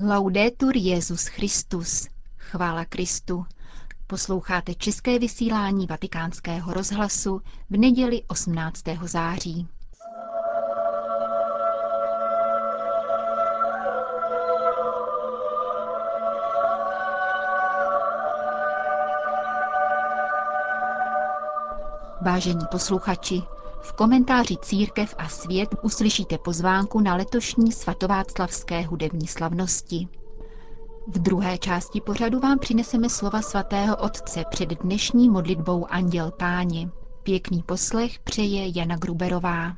Laudetur Jezus Christus. Chvála Kristu. Posloucháte české vysílání Vatikánského rozhlasu v neděli 18. září. Vážení posluchači, v komentáři Církev a svět uslyšíte pozvánku na letošní svatováclavské hudební slavnosti. V druhé části pořadu vám přineseme slova svatého otce před dnešní modlitbou Anděl Páně. Pěkný poslech přeje Jana Gruberová.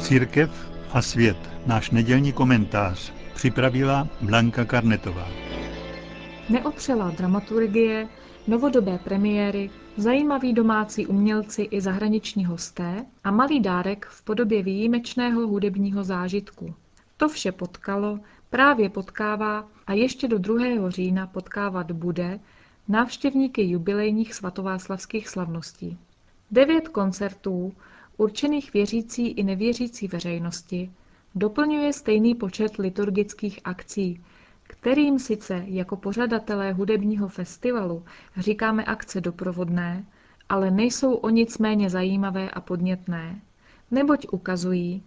Církev a svět, náš nedělní komentář, připravila Blanka Karnetová. Neotřelá dramaturgie, novodobé premiéry, zajímaví domácí umělci i zahraniční hosté a malý dárek v podobě výjimečného hudebního zážitku. To vše potkalo, právě potkává a ještě do 2. října potkávat bude návštěvníky jubilejních svatováclavských slavností. Devět koncertů, určených věřící i nevěřící veřejnosti, doplňuje stejný počet liturgických akcí, kterým sice jako pořadatelé hudebního festivalu říkáme akce doprovodné, ale nejsou o nic méně zajímavé a podnětné, neboť ukazují,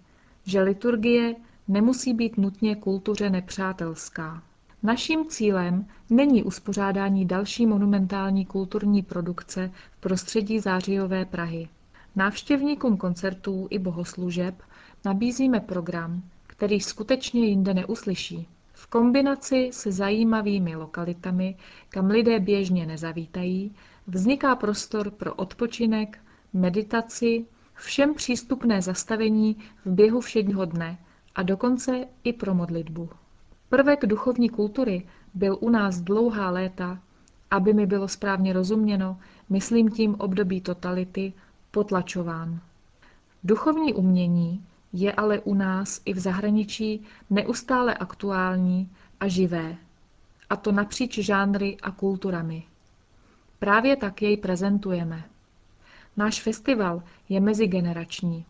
že liturgie nemusí být nutně kultuře nepřátelská. Naším cílem není uspořádání další monumentální kulturní produkce v prostředí zářijové Prahy. Návštěvníkům koncertů i bohoslužeb nabízíme program, který skutečně jinde neuslyší. V kombinaci se zajímavými lokalitami, kam lidé běžně nezavítají, vzniká prostor pro odpočinek, meditaci, všem přístupné zastavení v běhu všedního dne a dokonce i pro modlitbu. Prvek duchovní kultury byl u nás dlouhá léta, aby mi bylo správně rozuměno, myslím tím období totality, potlačován. Duchovní umění je ale u nás i v zahraničí neustále aktuální a živé, a to napříč žánry a kulturami. Právě tak jej prezentujeme. Náš festival je mezigenerační.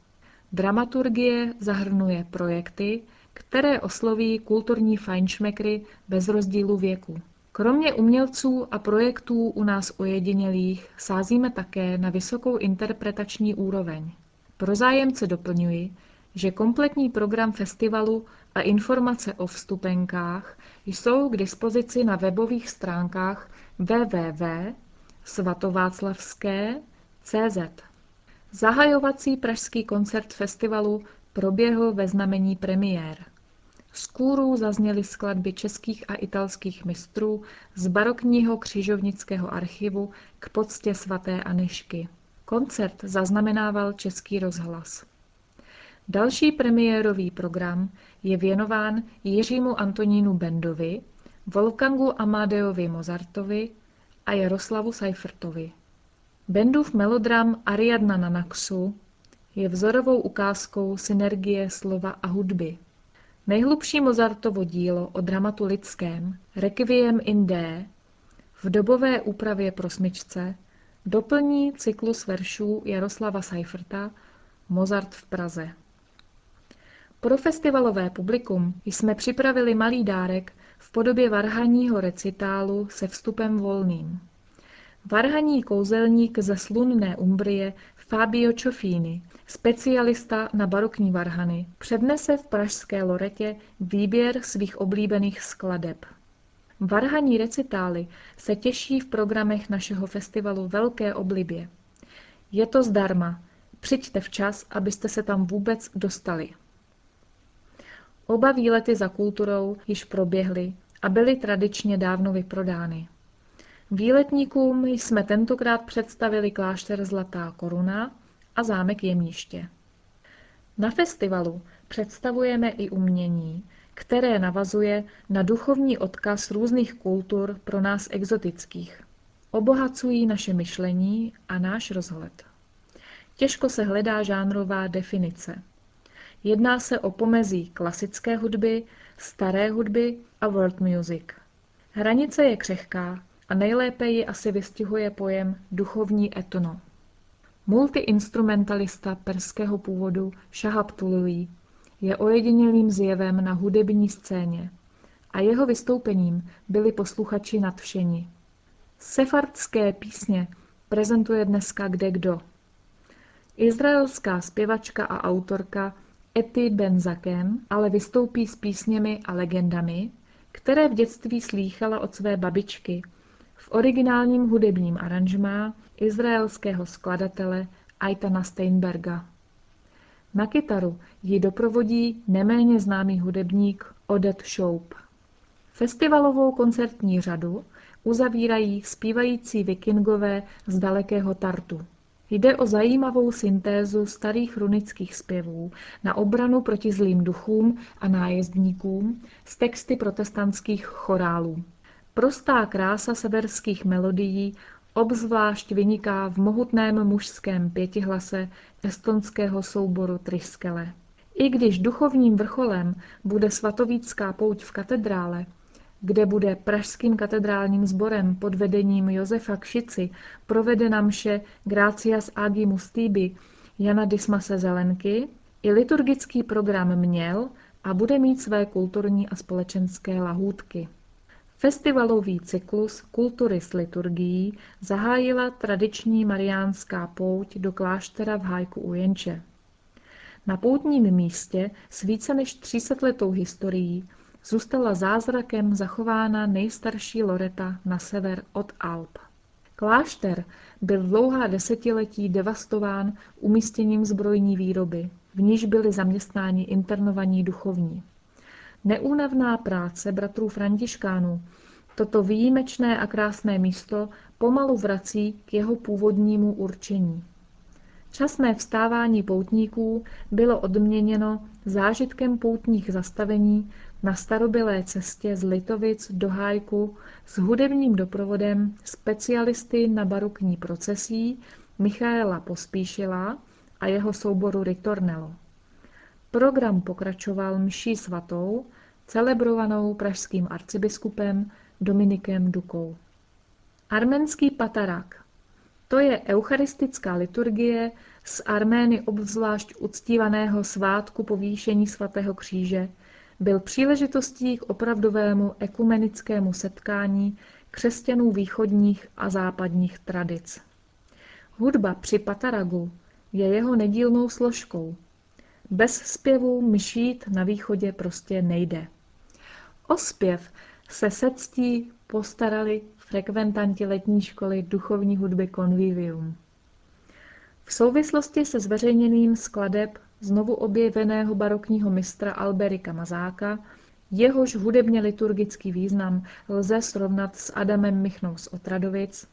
Dramaturgie zahrnuje projekty, které osloví kulturní fajnšmekry bez rozdílu věku. Kromě umělců a projektů u nás ojedinělých sázíme také na vysokou interpretační úroveň. Pro zájemce doplňuji, že kompletní program festivalu a informace o vstupenkách jsou k dispozici na webových stránkách www.svatováclavské.cz. Zahajovací pražský koncert festivalu proběhl ve znamení premiér. Z kůrů zazněly skladby českých a italských mistrů z barokního křižovnického archivu k poctě svaté Anišky. Koncert zaznamenával Český rozhlas. Další premiérový program je věnován Jiřímu Antonínu Bendovi, Wolfgangu Amadeovi Mozartovi a Jaroslavu Seifertovi. Bendův melodram Ariadna na Naxu je vzorovou ukázkou synergie slova a hudby. Nejhlubší Mozartovo dílo o dramatu lidském, Requiem in D, v dobové úpravě pro smyčce, doplní cyklus veršů Jaroslava Seiferta Mozart v Praze. Pro festivalové publikum jsme připravili malý dárek v podobě varhaního recitálu se vstupem volným. Varhaní kouzelník ze slunné Umbrie Fabio Ciofini, specialista na barokní varhany, přednese v pražské Loretě výběr svých oblíbených skladeb. Varhaní recitály se těší v programech našeho festivalu velké oblibě. Je to zdarma, přijďte včas, abyste se tam vůbec dostali. Oba výlety za kulturou již proběhly a byly tradičně dávno vyprodány. Výletníkům jsme tentokrát představili klášter Zlatá koruna a zámek Jemniště. Na festivalu představujeme i umění, které navazuje na duchovní odkaz různých kultur pro nás exotických. Obohacují naše myšlení a náš rozhled. Těžko se hledá žánrová definice. Jedná se o pomezí klasické hudby, staré hudby a world music. Hranice je křehká a nejlépe ji asi vystihuje pojem duchovní etno. Multiinstrumentalista perského původu Shahab Tuluí je ojedinělým zjevem na hudební scéně a jeho vystoupením byli posluchači nadšeni. Sefardské písně prezentuje dneska kde kdo. Izraelská zpěvačka a autorka Ety Benzakem ale vystoupí s písněmi a legendami, které v dětství slýchala od své babičky v originálním hudebním aranžmá izraelského skladatele Aitana Steinberga. Na kytaru ji doprovodí neméně známý hudebník Odette Shoup. Festivalovou koncertní řadu uzavírají zpívající vikingové z dalekého Tartu. Jde o zajímavou syntézu starých runických zpěvů na obranu proti zlým duchům a nájezdníkům z texty protestantských chorálů. Prostá krása severských melodií obzvlášť vyniká v mohutném mužském pětihlase estonského souboru Triskele. I když duchovním vrcholem bude svatovícká pouť v katedrále, kde bude pražským katedrálním sborem pod vedením Josefa Kšici provedena mše Gracias Agimus Tibi Jana Dismase Zelenky, i liturgický program měl a bude mít své kulturní a společenské lahůdky. Festivalový cyklus Kultury s liturgií zahájila tradiční mariánská pouť do kláštera v Hájku u Jenče. Na poutním místě s více než 300 letou historií zůstala zázrakem zachována nejstarší loreta na sever od Alp. Klášter byl dlouhá desetiletí devastován umístěním zbrojní výroby, v níž byli zaměstnáni internovaní duchovní. Neúnavná práce bratrů Františkánů toto výjimečné a krásné místo pomalu vrací k jeho původnímu určení. Časné vstávání poutníků bylo odměněno zážitkem poutních zastavení na starobylé cestě z Litovic do Hájku s hudebním doprovodem specialisty na barokní procesí Michaela Pospíšila a jeho souboru Ritornello. Program pokračoval mší svatou, celebrovanou pražským arcibiskupem Dominikem Dukou. Arménský patarak to je eucharistická liturgie z Armény obzvlášť uctívaného svátku povýšení svatého kříže, byl příležitostí k opravdovému ekumenickému setkání křesťanů východních a západních tradic. Hudba při pataragu je jeho nedílnou složkou. Bez zpěvu myšít na východě prostě nejde. O zpěv se se ctí postarali frekventanti letní školy duchovní hudby Convivium. V souvislosti se zveřejněným skladeb znovu objeveného barokního mistra Alberika Mazáka, jehož hudebně liturgický význam lze srovnat s Adamem Michnou z Otradovic,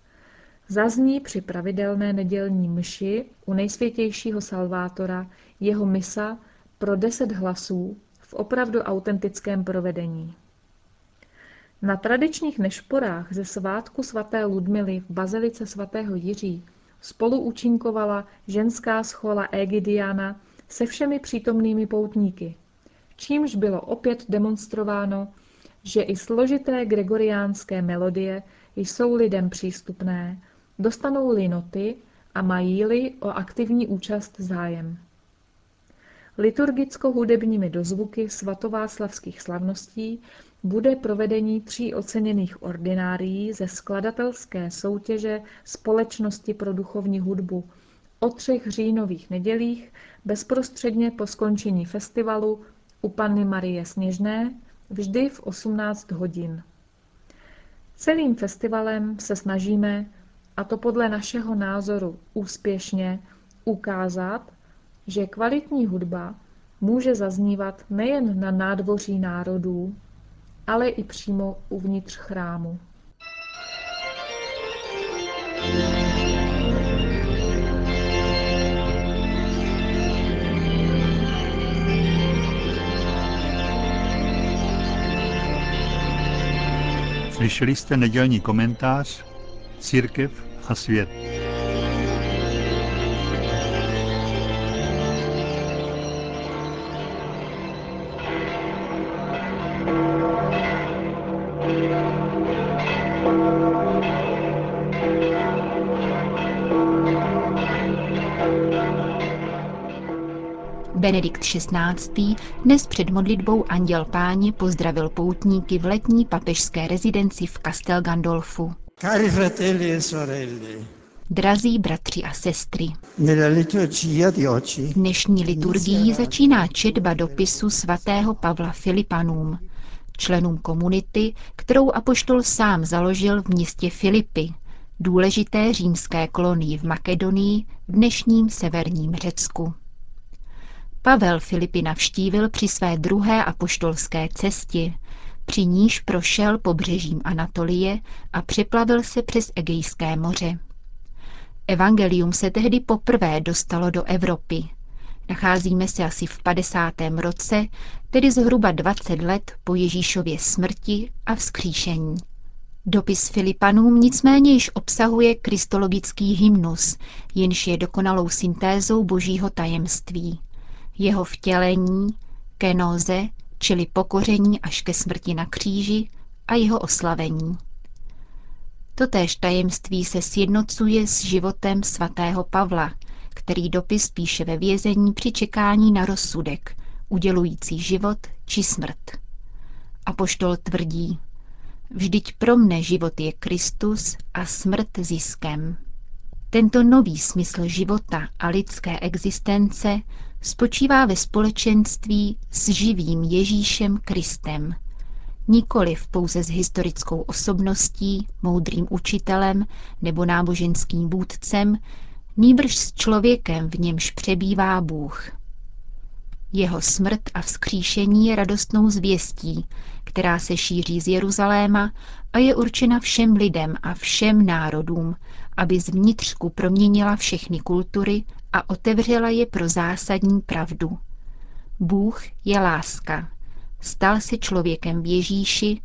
zazní při pravidelné nedělní mši u nejsvětějšího Salvátora jeho misa pro deset hlasů v opravdu autentickém provedení. Na tradičních nešporách ze svátku svaté Ludmily v bazilice svatého Jiří spolu účinkovala ženská schola Egidiana se všemi přítomnými poutníky, čímž bylo opět demonstrováno, že i složité gregoriánské melodie jsou lidem přístupné, dostanou-li noty a mají-li o aktivní účast zájem. Liturgicko-hudebními dozvuky svatováclavských slavností bude provedení tří oceněných ordinárií ze skladatelské soutěže Společnosti pro duchovní hudbu o třech říjnových nedělích bezprostředně po skončení festivalu u Panny Marie Sněžné vždy v 18 hodin. Celým festivalem se snažíme, a to podle našeho názoru úspěšně, ukázat, že kvalitní hudba může zaznívat nejen na nádvoří národů, ale i přímo uvnitř chrámu. Slyšeli jste nedělní komentář Církev a svět. Benedikt XVI. dnes před modlitbou Anděl Páně pozdravil poutníky v letní papežské rezidenci v Castel Gandolfu. Cari fratelli e sorelle, Drazí bratři a sestry, dnešní liturgií začíná četba dopisu svatého Pavla Filipanům, členům komunity, kterou apoštol sám založil v městě Filipy, důležité římské kolonii v Makedonii, v dnešním severním Řecku. Pavel Filipy navštívil při své druhé apoštolské cestě, při níž prošel pobřežím Anatolie a přeplavil se přes Egejské moře. Evangelium se tehdy poprvé dostalo do Evropy. Nacházíme se asi v 50. roce, tedy zhruba 20 let po Ježíšově smrti a vzkříšení. Dopis Filipanům nicméně již obsahuje kristologický hymnus, jenž je dokonalou syntézou božího tajemství. Jeho vtělení, kenoze, čili pokoření až ke smrti na kříži a jeho oslavení. Totéž tajemství se sjednocuje s životem svatého Pavla, který dopis píše ve vězení při čekání na rozsudek, udělující život či smrt. Apoštol tvrdí, vždyť pro mne život je Kristus a smrt ziskem. Tento nový smysl života a lidské existence spočívá ve společenství s živým Ježíšem Kristem, nikoliv pouze s historickou osobností, moudrým učitelem nebo náboženským vůdcem, nýbrž s člověkem, v němž přebývá Bůh. Jeho smrt a vzkříšení je radostnou zvěstí, která se šíří z Jeruzaléma a je určena všem lidem a všem národům, aby zvnitřku proměnila všechny kultury a otevřela je pro zásadní pravdu. Bůh je láska. Stal se člověkem v Ježíši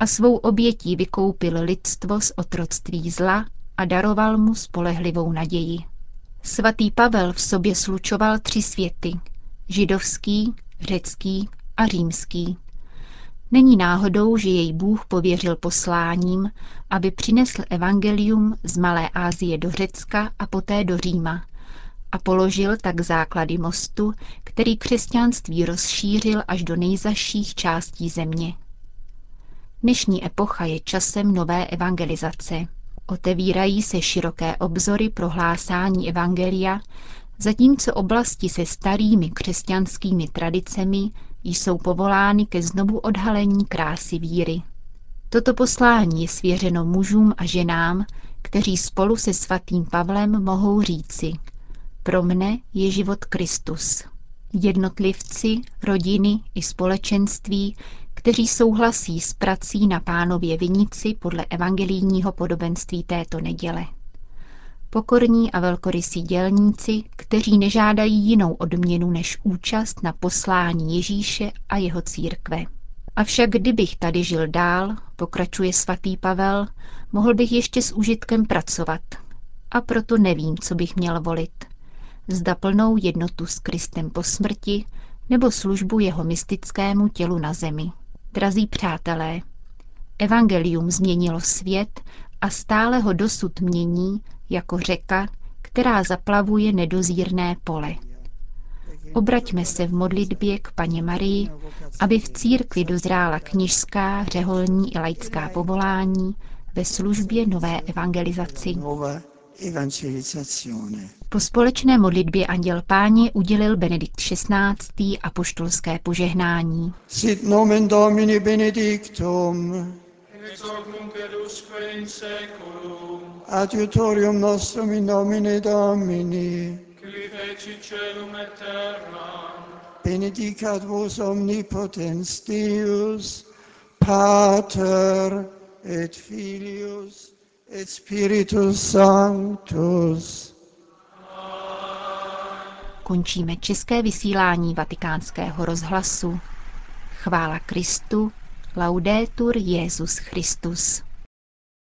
a svou obětí vykoupil lidstvo z otroctví zla a daroval mu spolehlivou naději. Svatý Pavel v sobě slučoval tři světy. Židovský, řecký a římský. Není náhodou, že jej Bůh pověřil posláním, aby přinesl evangelium z Malé Asie do Řecka a poté do Říma a položil tak základy mostu, který křesťanství rozšířil až do nejzaších částí země. Dnešní epocha je časem nové evangelizace. Otevírají se široké obzory pro hlásání evangelia, zatímco oblasti se starými křesťanskými tradicemi jsou povolány ke znovu odhalení krásy víry. Toto poslání je svěřeno mužům a ženám, kteří spolu se svatým Pavlem mohou říci Pro mne je život Kristus. Jednotlivci, rodiny i společenství, kteří souhlasí s prací na pánově vinici podle evangelijního podobenství této neděle. Pokorní a velkorysí dělníci, kteří nežádají jinou odměnu než účast na poslání Ježíše a jeho církve. Avšak kdybych tady žil dál, pokračuje svatý Pavel, mohl bych ještě s užitkem pracovat. A proto nevím, co bych měl volit. Zda plnou jednotu s Kristem po smrti, nebo službu jeho mystickému tělu na zemi. Drazí přátelé, evangelium změnilo svět a stále ho dosud mění jako řeka, která zaplavuje nedozírné pole. Obraťme se v modlitbě k paně Marii, aby v církvi dozrála knižská, řeholní i laická povolání ve službě nové evangelizaci. Po společné modlitbě Anděl Páně udělil Benedikt XVI. apoštolské požehnání. Sit nomen Domini benedictum. Ex hoc nunc et usque in seculum, Adiutorium nostrum in nomine Domini. qui feci celum et terram, Benedicat vos omnipotens Deus, Pater et Filius et Spiritus Sanctus. Končíme české vysílání vatikánského rozhlasu. Chvála Kristu, laudetur Jezus Christus.